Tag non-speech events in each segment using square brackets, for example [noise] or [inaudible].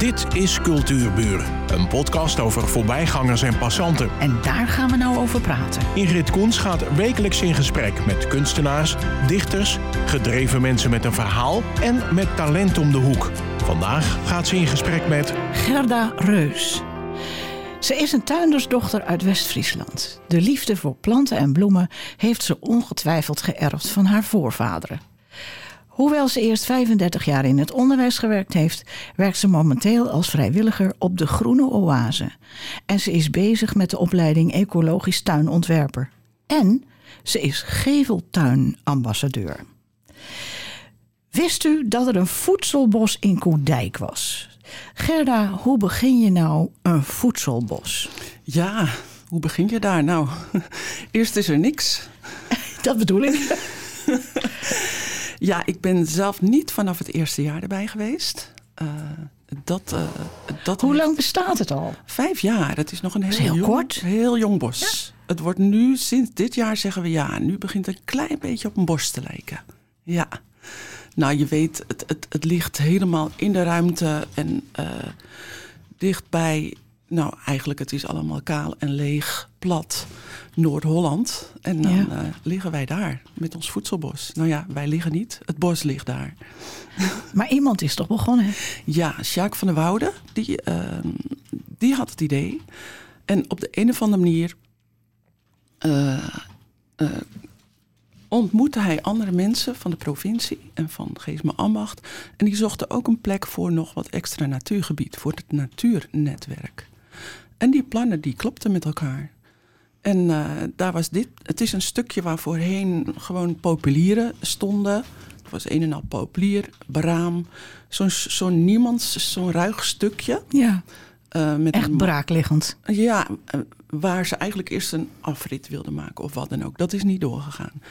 Dit is Cultuurburen, een podcast over voorbijgangers en passanten. En daar gaan we nou over praten. Ingrid Koens gaat wekelijks in gesprek met kunstenaars, dichters, gedreven mensen met een verhaal en met talent om de hoek. Vandaag gaat ze in gesprek met Gerda Reus. Ze is een tuindersdochter uit West-Friesland. De liefde voor planten en bloemen heeft ze ongetwijfeld geërfd van haar voorvaderen. Hoewel ze eerst 35 jaar in het onderwijs gewerkt heeft, werkt ze momenteel als vrijwilliger op de Groene Oase. En ze is bezig met de opleiding Ecologisch Tuinontwerper. En ze is geveltuinambassadeur. Wist u dat er een voedselbos in Koedijk was? Gerda, hoe begin je nou een voedselbos? Ja, hoe begin je daar nou? [laughs] Eerst is er niks. [laughs] Dat bedoel ik. [laughs] Ja, ik ben zelf niet vanaf het eerste jaar erbij geweest. Uh, dat, uh, dat Hoe lang bestaat het al? Vijf jaar. Het is nog een heel, heel jong, kort. heel jong bos. Het wordt nu, sinds dit jaar zeggen we ja, nu begint het een klein beetje op een bos te lijken. Ja. Nou, je weet, het, het, het ligt helemaal in de ruimte en uh, dichtbij. Nou, eigenlijk, het is allemaal kaal en leeg, plat. Noord-Holland. En dan ja. uh, liggen wij daar met ons voedselbos. Nou ja, wij liggen niet. Het bos ligt daar. [laughs] Maar iemand is toch begonnen? Ja, Sjaak van der Woude, die, uh, die had het idee. En op de een of andere manier uh, ontmoette hij andere mensen van de provincie en van Geesme Ambacht. En die zochten ook een plek voor nog wat extra natuurgebied, voor het natuurnetwerk. En die plannen die klopten met elkaar. En uh, daar was dit. Het is een stukje waar voorheen gewoon populieren stonden. Het was een en al populier, braam. Zo'n zo niemands, zo'n ruig stukje. Ja. Uh, met Echt een, braakliggend. Ja, uh, waar ze eigenlijk eerst een afrit wilden maken of wat dan ook. Dat is niet doorgegaan.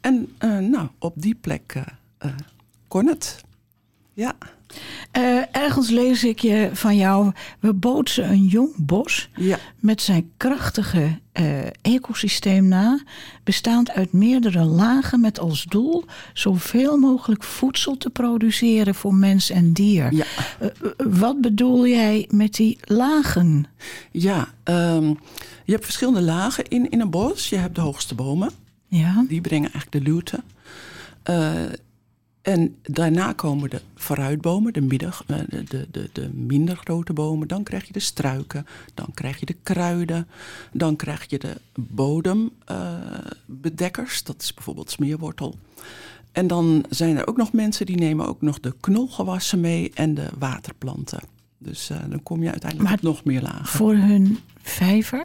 En nou, op die plek kon het. Ja. Uh, ergens lees ik je van jou. We bootsen een jong bos ja. met zijn krachtige uh, ecosysteem na, bestaand uit meerdere lagen met als doel zoveel mogelijk voedsel te produceren voor mens en dier. Ja. Uh, wat bedoel jij met die lagen? Ja, um, je hebt verschillende lagen in, in een bos. Je hebt de hoogste bomen. Ja. Die brengen eigenlijk de luwte. En daarna komen de vooruitbomen, de, middag, de, de, de, de, minder grote bomen. Dan krijg je de struiken, dan krijg je de kruiden. Dan krijg je de bodembedekkers, uh, dat is bijvoorbeeld smeerwortel. En dan zijn er ook nog mensen die nemen ook nog de knolgewassen mee en de waterplanten. Dus uh, dan kom je uiteindelijk maar nog meer lagen. Voor hun vijver?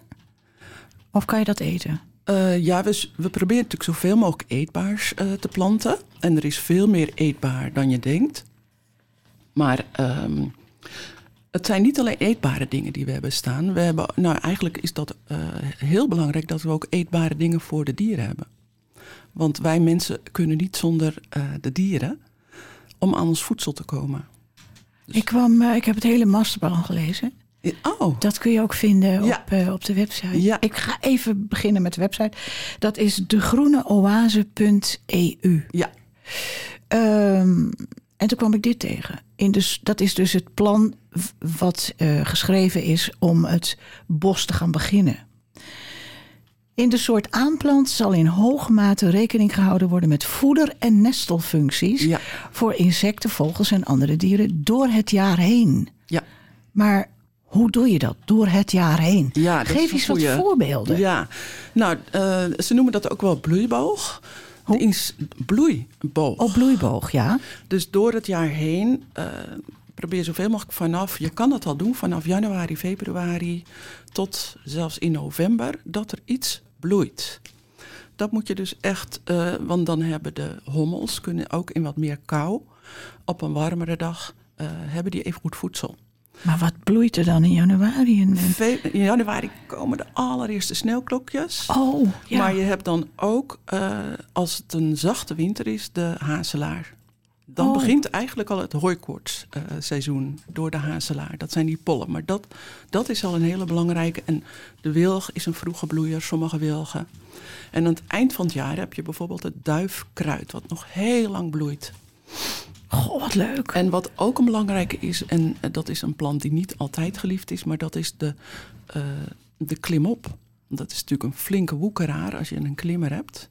Of kan je dat eten? Uh, ja, we, proberen natuurlijk zoveel mogelijk eetbaars uh, te planten. En er is veel meer eetbaar dan je denkt. Maar um, het zijn niet alleen eetbare dingen die we hebben staan. We hebben, nou, eigenlijk is dat uh, heel belangrijk dat we ook eetbare dingen voor de dieren hebben. Want wij mensen kunnen niet zonder de dieren om aan ons voedsel te komen. Dus... Ik, kwam, ik heb het hele masterplan gelezen. Oh. Dat kun je ook vinden ja. op, uh, op de website. Ja. Ik ga even beginnen met de website. Dat is degroeneoase.eu. Ja. Um, en toen kwam ik dit tegen. In dus, dat is dus het plan wat uh, geschreven is om het bos te gaan beginnen. In de soort aanplant zal in hoge mate rekening gehouden worden met voeder- en nestelfuncties ja. voor insecten, vogels en andere dieren door het jaar heen. Ja. Maar hoe doe je dat door het jaar heen? Ja, Geef eens wat voorbeelden. Ja, nou, uh, ze noemen dat ook wel bloeiboog. Hoe? Bloeiboog. Oh, bloeiboog, ja. Dus door het jaar heen uh, probeer zoveel mogelijk vanaf, je kan dat al doen vanaf januari, februari tot zelfs in november, dat er iets bloeit. Dat moet je dus echt, uh, want dan hebben de hommels kunnen ook in wat meer kou op een warmere dag, hebben die even goed voedsel. Maar wat bloeit er dan in januari? En... In januari komen de allereerste sneeuwklokjes. Oh, ja. Maar je hebt dan ook, uh, als het een zachte winter is, de hazelaar. Dan Oh. begint eigenlijk al het hooikoortsseizoen door de hazelaar. Dat zijn die pollen. Maar dat, dat is al een hele belangrijke. En de wilg is een vroege bloeier, sommige wilgen. En aan het eind van het jaar heb je bijvoorbeeld het duifkruid, wat nog heel lang bloeit. Goh, wat leuk. En wat ook een belangrijke is, en dat is een plant die niet altijd geliefd is, maar dat is de, uh, de klimop. Dat is natuurlijk een flinke woekeraar als je een klimmer hebt.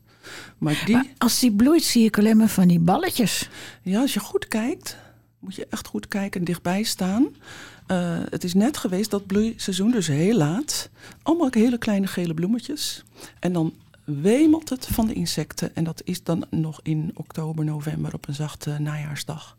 Maar, die, maar als die bloeit, zie ik alleen maar van die balletjes. Ja, als je goed kijkt, moet je echt goed kijken en dichtbij staan. Uh, het is net geweest dat bloeiseizoen, dus heel laat. Allemaal hele kleine gele bloemetjes. En dan wemelt het van de insecten. En dat is dan nog in oktober, november op een zachte najaarsdag.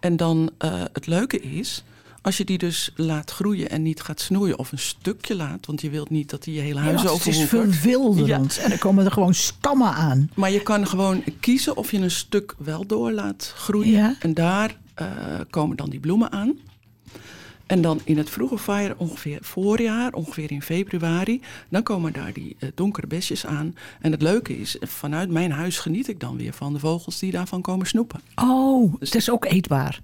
En dan uh, het leuke is, als je die dus laat groeien en niet gaat snoeien of een stukje laat, want je wilt niet dat die je hele huis ja. Het is verwilderend ja. en er komen er gewoon stammen aan. Maar je kan gewoon kiezen of je een stuk wel door laat groeien. Ja. En daar uh, komen dan die bloemen aan. En dan in het vroege vaar, ongeveer voorjaar, ongeveer in februari, dan komen daar die uh, donkere besjes aan. En het leuke is, vanuit mijn huis geniet ik dan weer van de vogels die daarvan komen snoepen. Oh, dus het is ook eetbaar.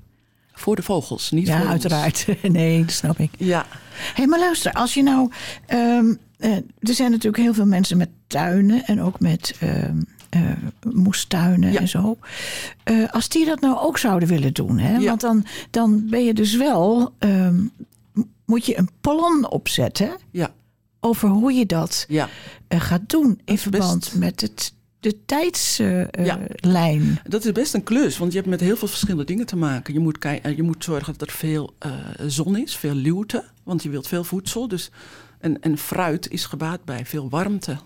Voor de vogels, niet ja, voor uiteraard. [laughs] nee, dat snap ik. Ja. Hé, hey, maar luister, als je nou... Um, uh, er zijn natuurlijk heel veel mensen met tuinen en ook met... Um, uh, moestuinen en zo. Uh, als die dat nou ook zouden willen doen, hè? Ja. want dan, dan ben je dus wel, um, moet je een plan opzetten ja. over hoe je dat ja. uh, gaat doen in verband best... met het, de tijdslijn. dat is best een klus, want je hebt met heel veel verschillende dingen te maken. Je moet, je moet zorgen dat er veel zon is, veel luwte, want je wilt veel voedsel. Dus, en, en fruit is gebaat bij veel warmte.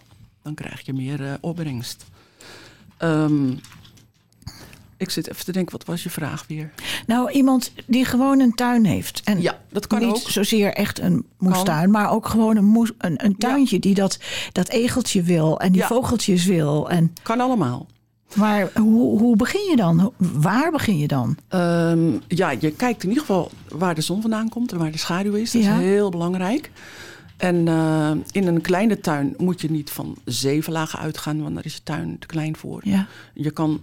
Dan krijg je meer opbrengst. Um, ik zit even te denken, wat was je vraag weer? Nou, iemand die gewoon een tuin heeft. En ja, dat kan niet ook. zozeer echt een moestuin, maar ook gewoon een, moes, een, een tuintje die dat, dat egeltje wil en die ja. vogeltjes wil. En... Kan allemaal. Maar hoe, hoe begin je dan? Waar begin je dan? Um, ja, je kijkt in ieder geval waar de zon vandaan komt en waar de schaduw is. Dat ja. is heel belangrijk. En uh, in een kleine tuin moet je niet van zeven lagen uitgaan, want daar is je tuin te klein voor. Ja. Je kan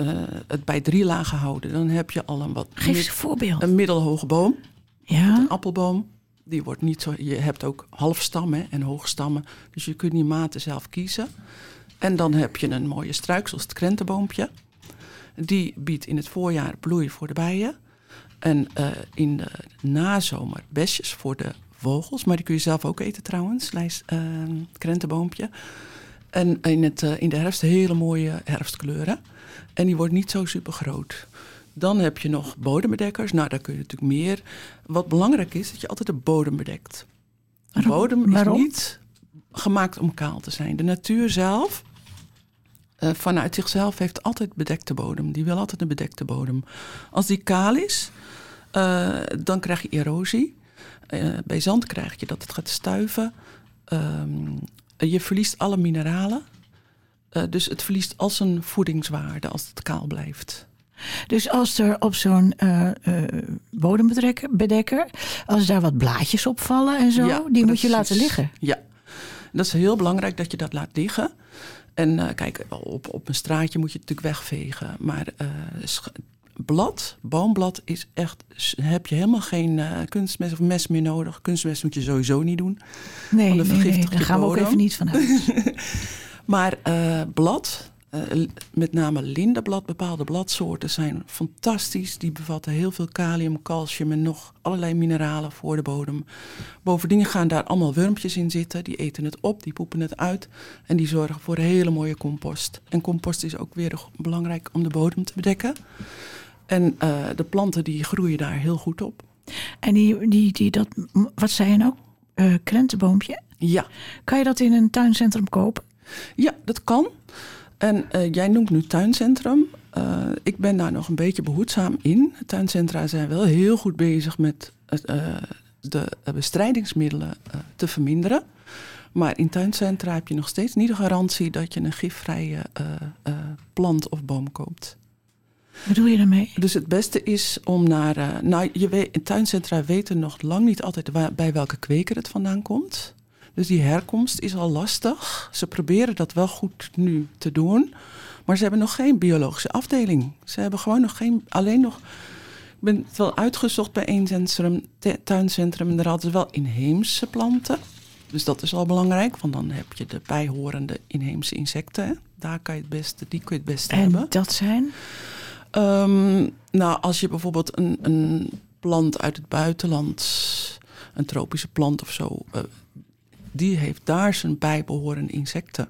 uh, het bij drie lagen houden. Dan heb je al een wat. Geef eens een voorbeeld. Een middelhoge boom. Ja. Een appelboom. Die wordt niet zo. Je hebt ook halfstammen en hoge stammen. Dus je kunt die maten zelf kiezen. En dan heb je een mooie struik, zoals het krentenboompje. Die biedt in het voorjaar bloei voor de bijen. En uh, in de nazomer besjes voor de vogels, maar die kun je zelf ook eten trouwens, lijst, uh, krentenboompje. En in, het, uh, in de herfst hele mooie herfstkleuren. En die wordt niet zo super groot. Dan heb je nog bodembedekkers. Nou, daar kun je natuurlijk meer. Wat belangrijk is, dat je altijd de bodem bedekt. De bodem is niet gemaakt om kaal te zijn. De natuur zelf, uh, vanuit zichzelf, heeft altijd bedekte bodem. Die wil altijd een bedekte bodem. Als die kaal is, uh, dan krijg je erosie. Uh, bij zand krijg je dat het gaat stuiven. Um, je verliest alle mineralen. Uh, dus het verliest al zijn voedingswaarde als het kaal blijft. Dus als er op zo'n uh, bodembedekker, als daar wat blaadjes op vallen en zo, ja, die moet je laten liggen. Ja, dat is heel belangrijk dat je dat laat liggen. En kijk, op, op een straatje moet je het natuurlijk wegvegen. Maar blad, boomblad is echt, heb je helemaal geen uh, kunstmest of mes meer nodig. Kunstmest moet je sowieso niet doen. Nee, nee, nee daar gaan bodem. we ook even niet vanuit. [laughs] maar uh, blad, uh, met name lindenblad, bepaalde bladsoorten zijn fantastisch. Die bevatten heel veel kalium, calcium en nog allerlei mineralen voor de bodem. Bovendien gaan daar allemaal wurmpjes in zitten. Die eten het op, die poepen het uit. En die zorgen voor hele mooie compost. En compost is ook weer belangrijk om de bodem te bedekken. En uh, de planten die groeien daar heel goed op. En die, die, die dat, wat zei je nou? Uh, krentenboompje? Ja. Kan je dat in een tuincentrum kopen? Ja, dat kan. En uh, jij noemt nu tuincentrum. ik ben daar nog een beetje behoedzaam in. Tuincentra zijn wel heel goed bezig met de bestrijdingsmiddelen te verminderen. Maar in tuincentra heb je nog steeds niet de garantie dat je een gifvrije plant of boom koopt. Wat bedoel je daarmee? Dus het beste is om naar. Uh, nou, je weet, in tuincentra weten nog lang niet altijd waar, bij welke kweker het vandaan komt. Dus die herkomst is al lastig. Ze proberen dat wel goed nu te doen. Maar ze hebben nog geen biologische afdeling. Ze hebben gewoon nog geen. Alleen nog. Ik ben het wel uitgezocht bij één centrum, tuincentrum. En daar hadden ze wel inheemse planten. Dus dat is al belangrijk, want dan heb je de bijhorende inheemse insecten. Daar kan je het beste, die kun je het beste en hebben. dat zijn? Ehm, nou, als je bijvoorbeeld een, een plant uit het buitenland, een tropische plant of zo, eh, die heeft daar zijn bijbehorende insecten.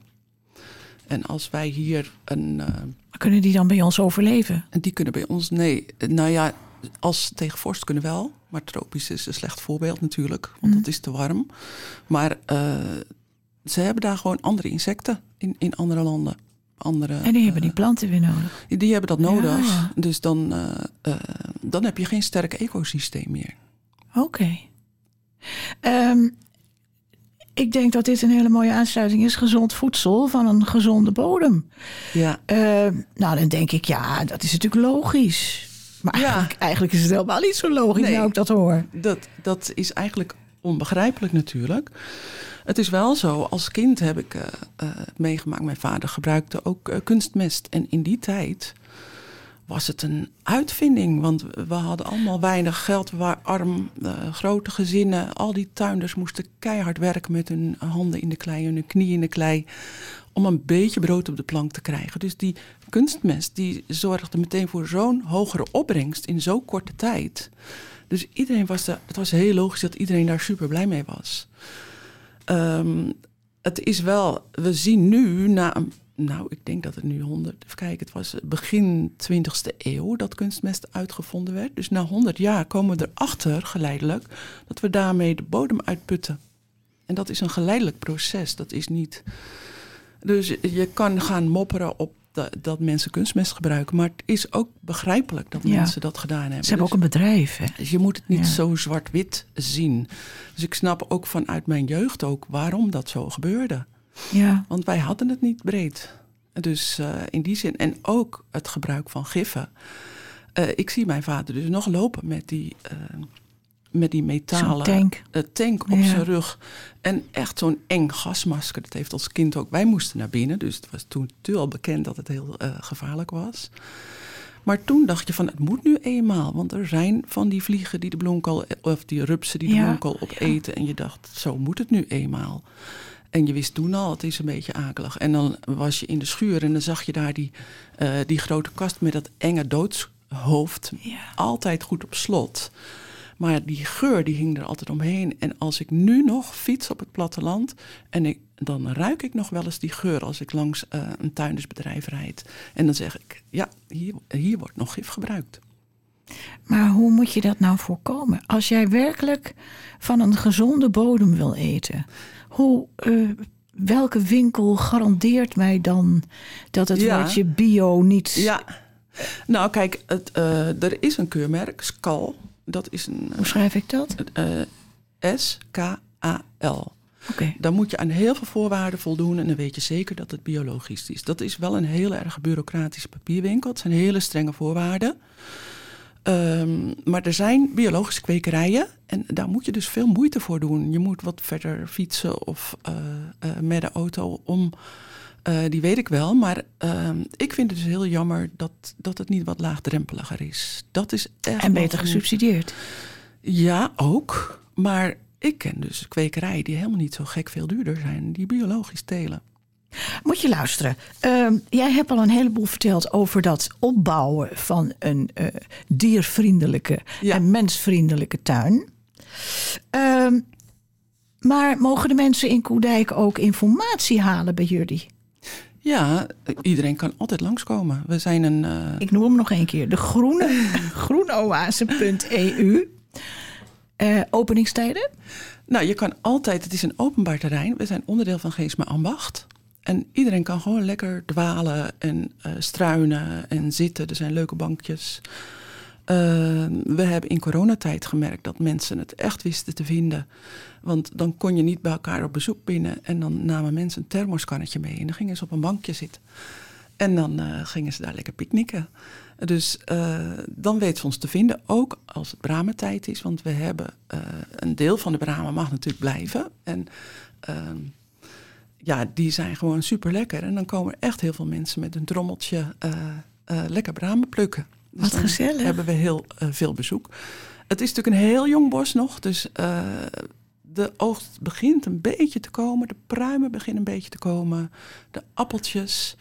En als wij hier een. eh, Kunnen die dan bij ons overleven? en die kunnen bij ons, nee. Nou ja, als tegen vorst kunnen wel. Maar tropisch is een slecht voorbeeld natuurlijk, want Mm. dat is te warm. Maar eh, ze hebben daar gewoon andere insecten in, in andere landen. Andere, En die hebben eh, die planten weer nodig. die hebben dat nodig. Ja. Dus dan, eh, eh, dan heb je geen sterk ecosysteem meer. Oké. Ehm, ik denk dat dit een hele mooie aansluiting is. Gezond voedsel van een gezonde bodem. Ja, Ehm, nou, dan denk ik, ja, dat is natuurlijk logisch. Maar Ja. eigenlijk, eigenlijk is het helemaal niet zo logisch, Nee. nou ik dat hoor. dat, dat is eigenlijk onbegrijpelijk natuurlijk. Het is wel zo, als kind heb ik eh, eh, meegemaakt, mijn vader gebruikte ook eh, kunstmest. En in die tijd was het een uitvinding, want we hadden allemaal weinig geld, we waren arm, grote gezinnen. Al die tuinders moesten keihard werken met hun handen in de klei en hun knieën in de klei om een beetje brood op de plank te krijgen. Dus die kunstmest die zorgde meteen voor zo'n hogere opbrengst in zo'n korte tijd. Dus iedereen was daar, het was heel logisch dat iedereen daar super blij mee was. Ehm, het is wel, we zien nu na nou ik denk dat het nu 100, even kijken, het was begin 20e eeuw dat kunstmest uitgevonden werd. Dus na 100 jaar komen we erachter geleidelijk dat we daarmee de bodem uitputten. En dat is een geleidelijk proces, dat is niet. Dus je kan gaan mopperen op dat, dat mensen kunstmest gebruiken, maar het is ook begrijpelijk dat Ja. mensen dat gedaan hebben. Ze hebben Dus- ook een bedrijf, hè? dus je moet het niet Ja. zo zwart-wit zien. Dus ik snap ook vanuit mijn jeugd ook waarom dat zo gebeurde. Ja. Want wij hadden het niet breed. Dus eh, in die zin. En ook het gebruik van giffen. Eh, ik zie mijn vader dus nog lopen met die, eh, met die metalen tank. eh, tank op Ja. zijn rug. En echt zo'n eng gasmasker. Dat heeft als kind ook. Wij moesten naar binnen. Dus het was toen al bekend dat het heel eh, gevaarlijk was. Maar toen dacht je van het moet nu eenmaal. Want er zijn van die vliegen die de bloemkool... of die rupsen die de Ja, bloemkool opeten. En je dacht, zo moet het nu eenmaal. En je wist toen al, het is een beetje akelig. En dan was je in de schuur en dan zag je daar die, eh, die grote kast met dat enge doodshoofd. Altijd goed op slot. Maar die geur die hing er altijd omheen. En als ik nu nog fiets op het platteland... en ik, dan ruik ik nog wel eens die geur als ik langs eh, een tuindersbedrijf rijd. En dan zeg ik, ja, hier, hier wordt nog gif gebruikt. Maar hoe moet je dat nou voorkomen? Als jij werkelijk van een gezonde bodem wil eten, hoe, eh, welke winkel garandeert mij dan dat het Ja. woordje bio niet. Ja, nou kijk, het, eh, er is een keurmerk, Skal. Dat is een Hoe schrijf ik dat? eh, S-K-A-L. Dan moet je aan heel veel voorwaarden voldoen en dan weet je zeker dat het biologisch is. Dat is wel een heel erg bureaucratische papierwinkel. Het zijn hele strenge voorwaarden. Ehm, maar er zijn biologische kwekerijen en daar moet je dus veel moeite voor doen. Je moet wat verder fietsen of eh, eh, met de auto om. Eh, die weet ik wel, maar ehm, ik vind het dus heel jammer dat, dat het niet wat laagdrempeliger is. Dat is echt En beter gesubsidieerd. ja, ook. Maar ik ken dus kwekerijen die helemaal niet zo gek veel duurder zijn. Die biologisch telen. Moet je luisteren. Ehm, jij hebt al een heleboel verteld over dat opbouwen van een eh, diervriendelijke Ja. en mensvriendelijke tuin. Ehm, maar mogen de mensen in Koedijk ook informatie halen bij jullie? Ja, iedereen kan altijd langskomen. We zijn een... eh, Ik noem hem nog een keer. De groene, [laughs] groenoase.eu. Eh, openingstijden? Nou, je kan altijd... Het is een openbaar terrein. We zijn onderdeel van Geesma Ambacht. En iedereen kan gewoon lekker dwalen en eh, struinen en zitten. Er zijn leuke bankjes. Eh, we hebben in coronatijd gemerkt dat mensen het echt wisten te vinden. Want dan kon je niet bij elkaar op bezoek binnen. En dan namen mensen een thermoskannetje mee. En dan gingen ze op een bankje zitten. En dan eh, gingen ze daar lekker picknicken. Dus eh, dan weten ze ons te vinden, ook als het bramentijd is. Want we hebben eh, een deel van de bramen mag natuurlijk blijven. En ehm, ja, die zijn gewoon super lekker. En dan komen echt heel veel mensen met een trommeltje lekker bramen plukken. Dus Wat gezellig. hebben we heel eh, veel bezoek. Het is natuurlijk een heel jong bos nog, dus eh, de oogst begint een beetje te komen. De pruimen beginnen een beetje te komen. De appeltjes.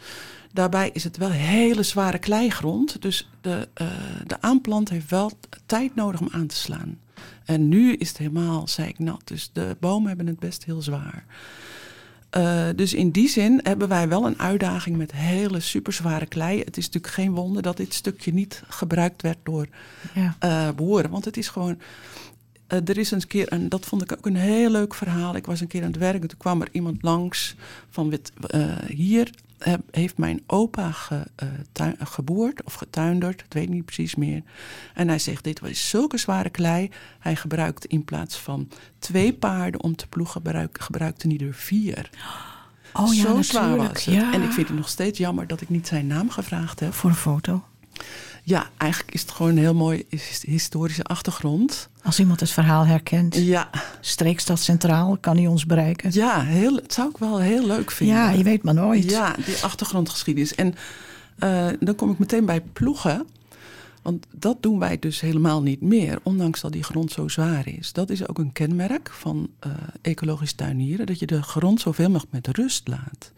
Daarbij is het wel hele zware kleigrond. Dus de, uh, de aanplant heeft wel tijd nodig om aan te slaan. En nu is het helemaal zeiknat. Dus de bomen hebben het best heel zwaar. Uh, dus in die zin hebben wij wel een uitdaging met hele superzware klei. Het is natuurlijk geen wonder dat dit stukje niet gebruikt werd door ja. uh, boeren. Want het is gewoon. Uh, er is een keer, en dat vond ik ook een heel leuk verhaal. Ik was een keer aan het werk en toen kwam er iemand langs van hier heeft mijn opa ge, uh, geboerd of getuinderd, ik weet niet precies meer. En hij zegt, dit was zulke zware klei. Hij gebruikte in plaats van twee paarden om te ploegen, gebruik, gebruikte hij er vier. Oh ja, Zo zwaar was het. Ja. En ik vind het nog steeds jammer dat ik niet zijn naam gevraagd heb. Voor een foto. Ja, eigenlijk is het gewoon een heel mooi historische achtergrond. Als iemand het verhaal herkent. Ja. Streekstad Centraal, kan hij ons bereiken. Ja, heel, het zou ik wel heel leuk vinden. Ja, je weet maar nooit. Ja, die achtergrondgeschiedenis. En uh, dan kom ik meteen bij ploegen. Want dat doen wij dus helemaal niet meer, ondanks dat die grond zo zwaar is. Dat is ook een kenmerk van uh, ecologisch tuinieren, dat je de grond zoveel mogelijk met rust laat.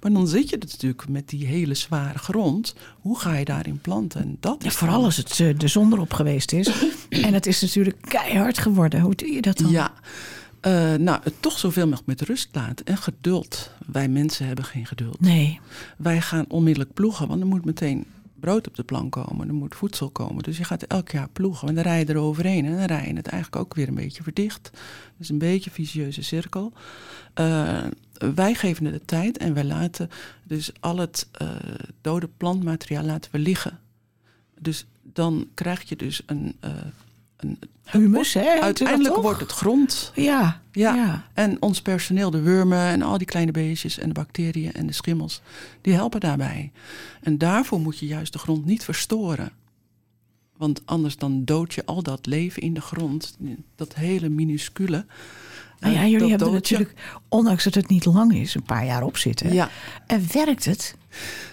Maar dan zit je natuurlijk met die hele zware grond. Hoe ga je daarin planten? En dat ja, vooral als het uh, de zon erop geweest is. [clears throat] en het is natuurlijk keihard geworden. Hoe doe je dat dan? Ja, uh, nou, het toch zoveel mogelijk met rust laten. En geduld. Wij mensen hebben geen geduld. Nee. Wij gaan onmiddellijk ploegen, want er moet meteen brood op de plank komen, er moet voedsel komen. Dus je gaat elk jaar ploegen en dan rij je er overheen en dan rij je het eigenlijk ook weer een beetje verdicht. Dus een beetje een vicieuze cirkel. Uh, wij geven het de tijd en wij laten dus al het uh, dode plantmateriaal laten we liggen. Dus dan krijg je dus een... Een Humus, hè? Uiteindelijk wordt het grond. Ja, ja. ja. En ons personeel, de wormen en al die kleine beestjes en de bacteriën en de schimmels, die helpen daarbij. En daarvoor moet je juist de grond niet verstoren. Want anders dan dood je al dat leven in de grond, dat hele minuscule. Nou ja, jullie hebben natuurlijk, ondanks dat het niet lang is, een paar jaar op zitten. Ja. En werkt het?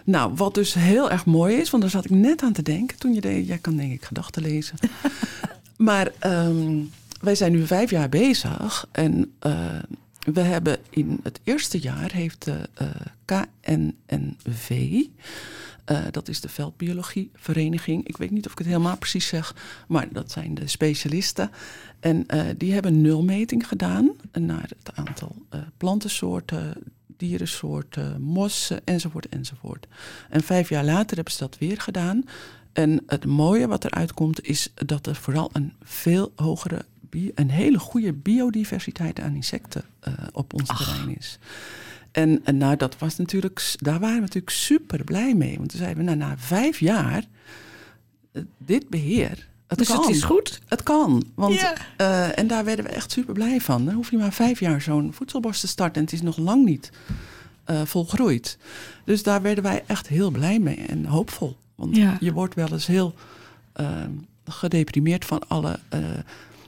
Nou, wat dus heel erg mooi is, want daar zat ik net aan te denken toen je deed. Jij kan denk ik gedachten lezen. [laughs] maar um, wij zijn nu vijf jaar bezig en uh, we hebben in het eerste jaar heeft de uh, KNNV, uh, dat is de veldbiologievereniging. Ik weet niet of ik het helemaal precies zeg, maar dat zijn de specialisten. En die hebben nulmeting gedaan naar het aantal plantensoorten, dierensoorten, mossen enzovoort enzovoort. En vijf jaar later hebben ze dat weer gedaan. En het mooie wat eruit komt is dat er vooral een veel hogere, een hele goede biodiversiteit aan insecten uh, op ons Ach. terrein is. En, en nou, dat was natuurlijk, daar waren we natuurlijk super blij mee. Want toen zeiden we, nou, na vijf jaar, uh, dit beheer, het dus kan. het is goed? Het kan. Want, uh, en daar werden we echt super blij van. Dan hoef je maar vijf jaar zo'n voedselbos te starten en het is nog lang niet uh, volgroeid. Dus daar werden wij echt heel blij mee en hoopvol. Want Ja. je wordt wel eens heel uh, gedeprimeerd van alle uh,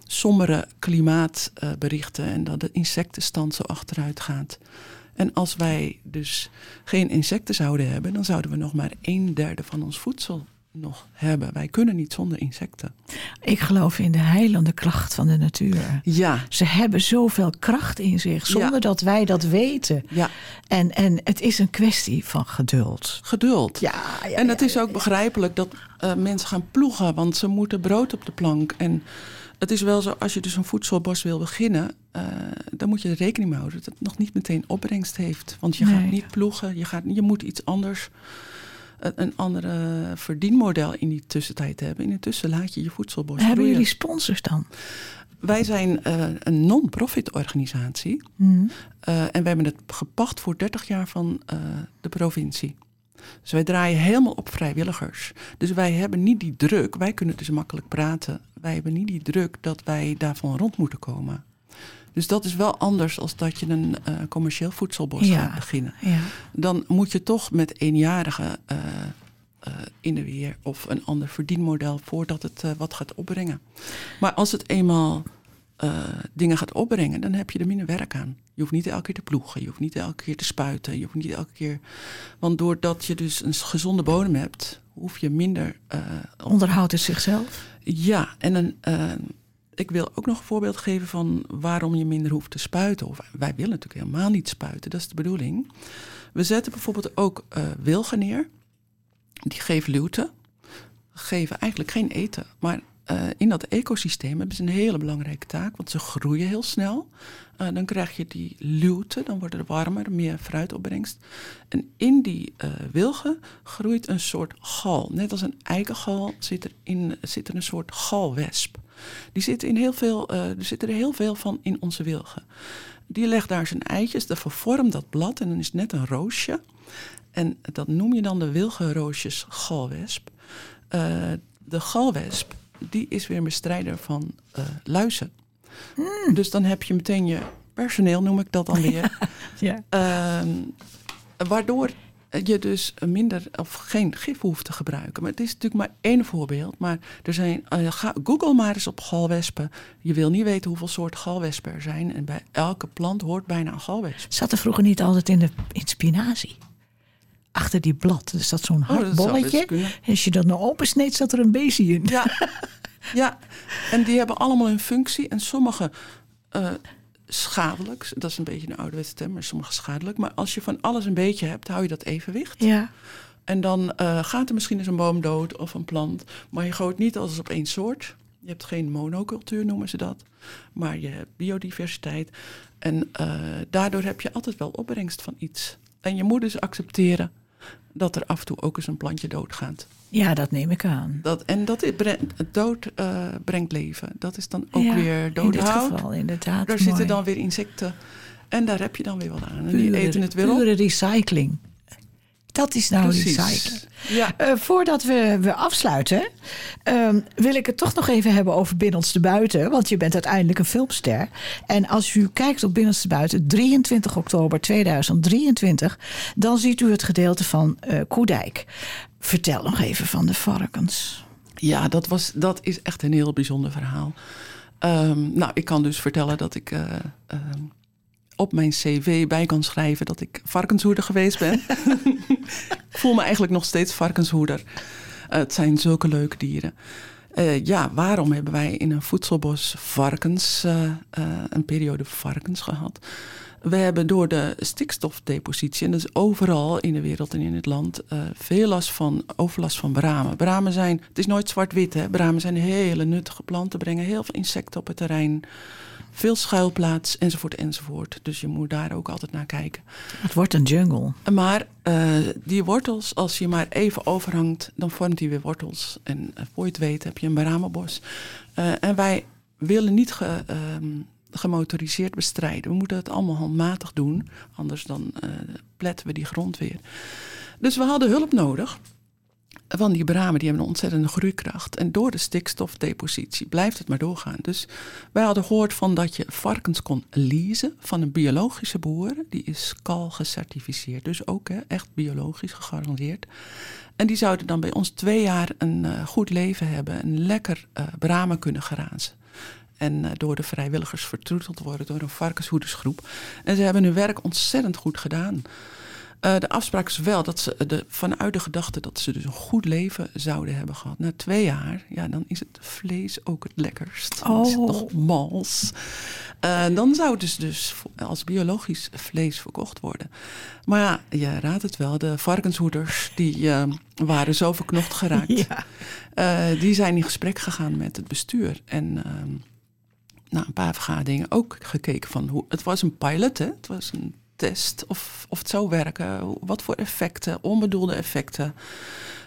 sombere klimaatberichten en dat de insectenstand zo achteruit gaat. En als wij dus geen insecten zouden hebben, dan zouden we nog maar een derde van ons voedsel nog hebben. Wij kunnen niet zonder insecten. Ik geloof in de heilende kracht van de natuur. Ja, Ze hebben zoveel kracht in zich, zonder Ja. dat wij dat weten. ja, En, en het is een kwestie van geduld. geduld. Ja, ja, en het ja, is ook begrijpelijk dat uh, mensen gaan ploegen, want ze moeten brood op de plank. En het is wel zo, als je dus een voedselbos wil beginnen, uh, dan moet je er rekening mee houden dat het nog niet meteen opbrengst heeft. Want je Nee. gaat niet ploegen, je, gaat, je moet iets anders, een, andere verdienmodel in die tussentijd hebben. In de tussen laat je je voedselbos Hebben jullie sponsors dan? Wij zijn uh, een non-profit organisatie. Hm. Uh, en we hebben het gepacht voor 30 jaar van uh, de provincie. Dus wij draaien helemaal op vrijwilligers. Dus wij hebben niet die druk, wij kunnen dus makkelijk praten. Wij hebben niet die druk dat wij daarvan rond moeten komen. Dus dat is wel anders als dat je een uh, commercieel voedselbos Ja. gaat beginnen. Ja. Dan moet je toch met eenjarigen uh, uh, in de weer of een ander verdienmodel voordat het wat gaat opbrengen. Maar als het eenmaal dingen gaat opbrengen, dan heb je er minder werk aan. Je hoeft niet elke keer te ploegen, je hoeft niet elke keer te spuiten, je hoeft niet elke keer. Want doordat je dus een gezonde bodem hebt, hoef je minder. Onderhoudt het zichzelf? ja, en een, ik wil ook nog een voorbeeld geven van waarom je minder hoeft te spuiten. Of wij willen natuurlijk helemaal niet spuiten, dat is de bedoeling. We zetten bijvoorbeeld ook uh, wilgen neer. Die geven luwte. Geven eigenlijk geen eten. Maar uh, in dat ecosysteem hebben ze een hele belangrijke taak. Want ze groeien heel snel. Uh, dan krijg je die luwte, dan wordt het warmer, meer fruitopbrengst. En in die wilgen groeit een soort gal. Net als een eikengal zit er, in, zit er een soort galwesp. Die zit in heel veel, uh, er zitten er heel veel van in onze wilgen. Die legt daar zijn eitjes, dat vervormt dat blad en dan is het net een roosje. En dat noem je dan de wilgenroosjes galwesp. de galwesp die is weer een bestrijder van uh, luizen. Mm. Dus dan heb je meteen je personeel, noem ik dat dan [laughs] weer. ja. Uh, waardoor je dus minder of geen gif hoeft te gebruiken. Maar het is natuurlijk maar één voorbeeld. Maar er zijn, uh, ga, Google maar eens op galwespen. Je wil niet weten hoeveel soorten galwespen er zijn. En bij elke plant hoort bijna een galwesp. Zat er vroeger niet altijd in de in spinazie? achter die blad. Dus dat zo'n hard oh, bolletje. En als je dat nou opensneedt, zat er een beestje in. Ja. ja, en die hebben allemaal een functie. En sommige uh, schadelijk. Dat is een beetje een ouderwetse term, maar sommige schadelijk. Maar als je van alles een beetje hebt, hou je dat evenwicht. Ja. En dan uh, gaat er misschien eens een boom dood of een plant. Maar je gooit niet alles op één soort. Je hebt geen monocultuur, noemen ze dat. Maar je hebt biodiversiteit. En uh, daardoor heb je altijd wel opbrengst van iets. En je moet dus accepteren dat er af en toe ook eens een plantje doodgaat. Ja, dat neem ik aan. Dat, en dat is, dood uh, brengt leven. Dat is dan ook weer doodhout. In dit geval, inderdaad. Daar zitten dan weer insecten. En daar heb je dan weer wat aan. En die eten het weer op. Pure recycling. Dat is nou Precies. recyclen. Ja. Uh, voordat we, we afsluiten, uh, wil ik het toch nog even hebben over Binnenste Buiten. Want je bent uiteindelijk een filmster. En als u kijkt op Binnenste Buiten, 23 oktober 2023, dan ziet u het gedeelte van uh, Koedijk. Vertel nog even van de varkens. Ja, dat, was, dat is echt een heel bijzonder verhaal. Um, nou, ik kan dus vertellen dat ik uh, op mijn cv bij kan schrijven dat ik varkenshoeder geweest ben. [laughs] ik voel me eigenlijk nog steeds varkenshoeder. Uh, het zijn zulke leuke dieren. Uh, ja, waarom hebben wij in een voedselbos varkens, een periode varkens gehad? We hebben door de stikstofdepositie, en dat is overal in de wereld en in het land, veel last van overlast van bramen. Bramen zijn, het is nooit zwart-wit, hè? Bramen zijn hele nuttige planten, brengen heel veel insecten op het terrein veel schuilplaats enzovoort enzovoort. Dus je moet daar ook altijd naar kijken. Het wordt een jungle. Maar uh, die wortels, als je maar even overhangt, dan vormt die weer wortels. En uh, voor je het weet heb je een baramenbos. Uh, en wij willen niet ge, um, gemotoriseerd bestrijden. We moeten het allemaal handmatig doen, anders dan pletten we die grond weer. Dus we hadden hulp nodig van die bramen die hebben een ontzettende groeikracht. En door de stikstofdepositie blijft het maar doorgaan. Dus wij hadden gehoord van dat je varkens kon leasen van een biologische boer. Die is KAL gecertificeerd, dus ook hè, echt biologisch gegarandeerd. En die zouden dan bij ons twee jaar een uh, goed leven hebben en lekker uh, bramen kunnen grazen. En uh, door de vrijwilligers vertroeteld worden door een varkenshoedersgroep. En ze hebben hun werk ontzettend goed gedaan. Uh, de afspraak is wel dat ze de, vanuit de gedachte dat ze dus een goed leven zouden hebben gehad. Na twee jaar, ja, dan is het vlees ook het lekkerst. Dan oh. is het nog mals. Uh, dan zou het dus, dus als biologisch vlees verkocht worden. Maar ja, je raadt het wel, de varkenshoeders die uh, waren zo verknocht geraakt. [laughs] Ja. die zijn in gesprek gegaan met het bestuur. En na een paar vergaderingen ook gekeken van hoe. Het was een pilot, hè? Het was een test of, of het zou werken. Wat voor effecten, onbedoelde effecten.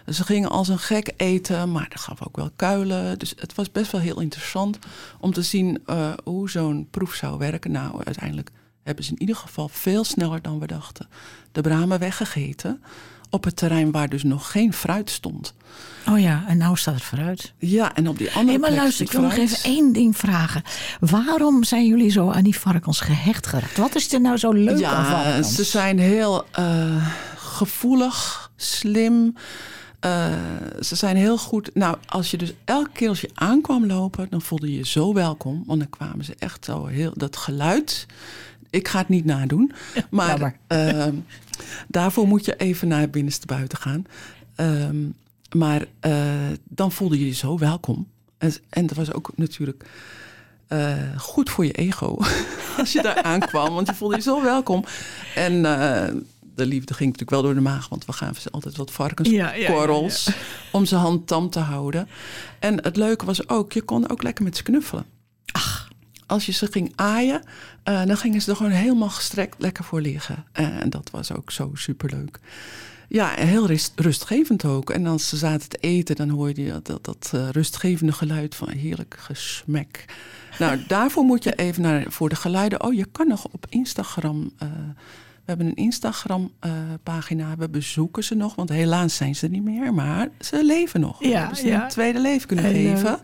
Ze gingen als een gek eten, maar dat gaf ook wel kuilen. Dus het was best wel heel interessant om te zien uh, hoe zo'n proef zou werken. Nou, uiteindelijk hebben ze in ieder geval veel sneller dan we dachten de bramen weggegeten op het terrein waar dus nog geen fruit stond. Oh ja, en nou staat er fruit. Ja, en op die andere hey, maar luister, ik wil nog even één ding vragen. Waarom zijn jullie zo aan die varkens gehecht geraakt? Wat is er nou zo leuk ja, aan varkens? ze zijn heel uh, gevoelig, slim. Uh, ze zijn heel goed. Nou, als je dus elke keer als je aankwam lopen, dan voelde je je zo welkom. Want dan kwamen ze echt zo heel. Dat geluid. Ik ga het niet nadoen. [laughs] Maar uh, daarvoor moet je even naar binnenste buiten gaan. Um, maar uh, dan voelde je je zo welkom. En, en dat was ook natuurlijk eh, goed voor je ego [laughs] als je daar [laughs] aankwam. Want je voelde je zo welkom. En uh, de liefde ging natuurlijk wel door de maag, want we gaven ze altijd wat varkenskorrels ja, ja, ja, om ze hand tam te houden. En het leuke was ook, je kon ook lekker met ze knuffelen. Ach. Als je ze ging aaien, uh, dan gingen ze er gewoon helemaal gestrekt lekker voor liggen. en dat was ook zo superleuk. Ja, heel rustgevend ook. En als ze zaten te eten, dan hoorde je dat, dat, uh, rustgevende geluid van heerlijk gesmek. Nou, [laughs] daarvoor moet je even naar voor de geluiden. Oh, je kan nog op Instagram. We hebben een Instagram-pagina, uh, we bezoeken ze nog, want helaas zijn ze niet meer, maar ze leven nog. Ja, we hebben ze ja. een tweede leven kunnen En, uh, geven.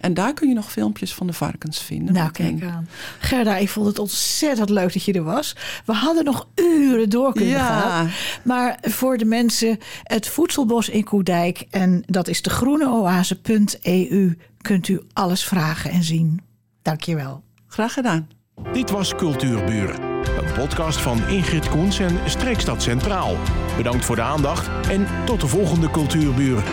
En daar kun je nog filmpjes van de varkens vinden. Nou, kijk aan. Gerda, ik vond het ontzettend leuk dat je er was. We hadden nog uren door kunnen Ja. gaan. Maar voor de mensen, het Voedselbos in Koedijk... en dat is de groeneoase.eu, kunt u alles vragen en zien. Dankjewel. Graag gedaan. Dit was Cultuurburen. Een podcast van Ingrid Koens en Streekstad Centraal. Bedankt voor de aandacht en tot de volgende Cultuurburen.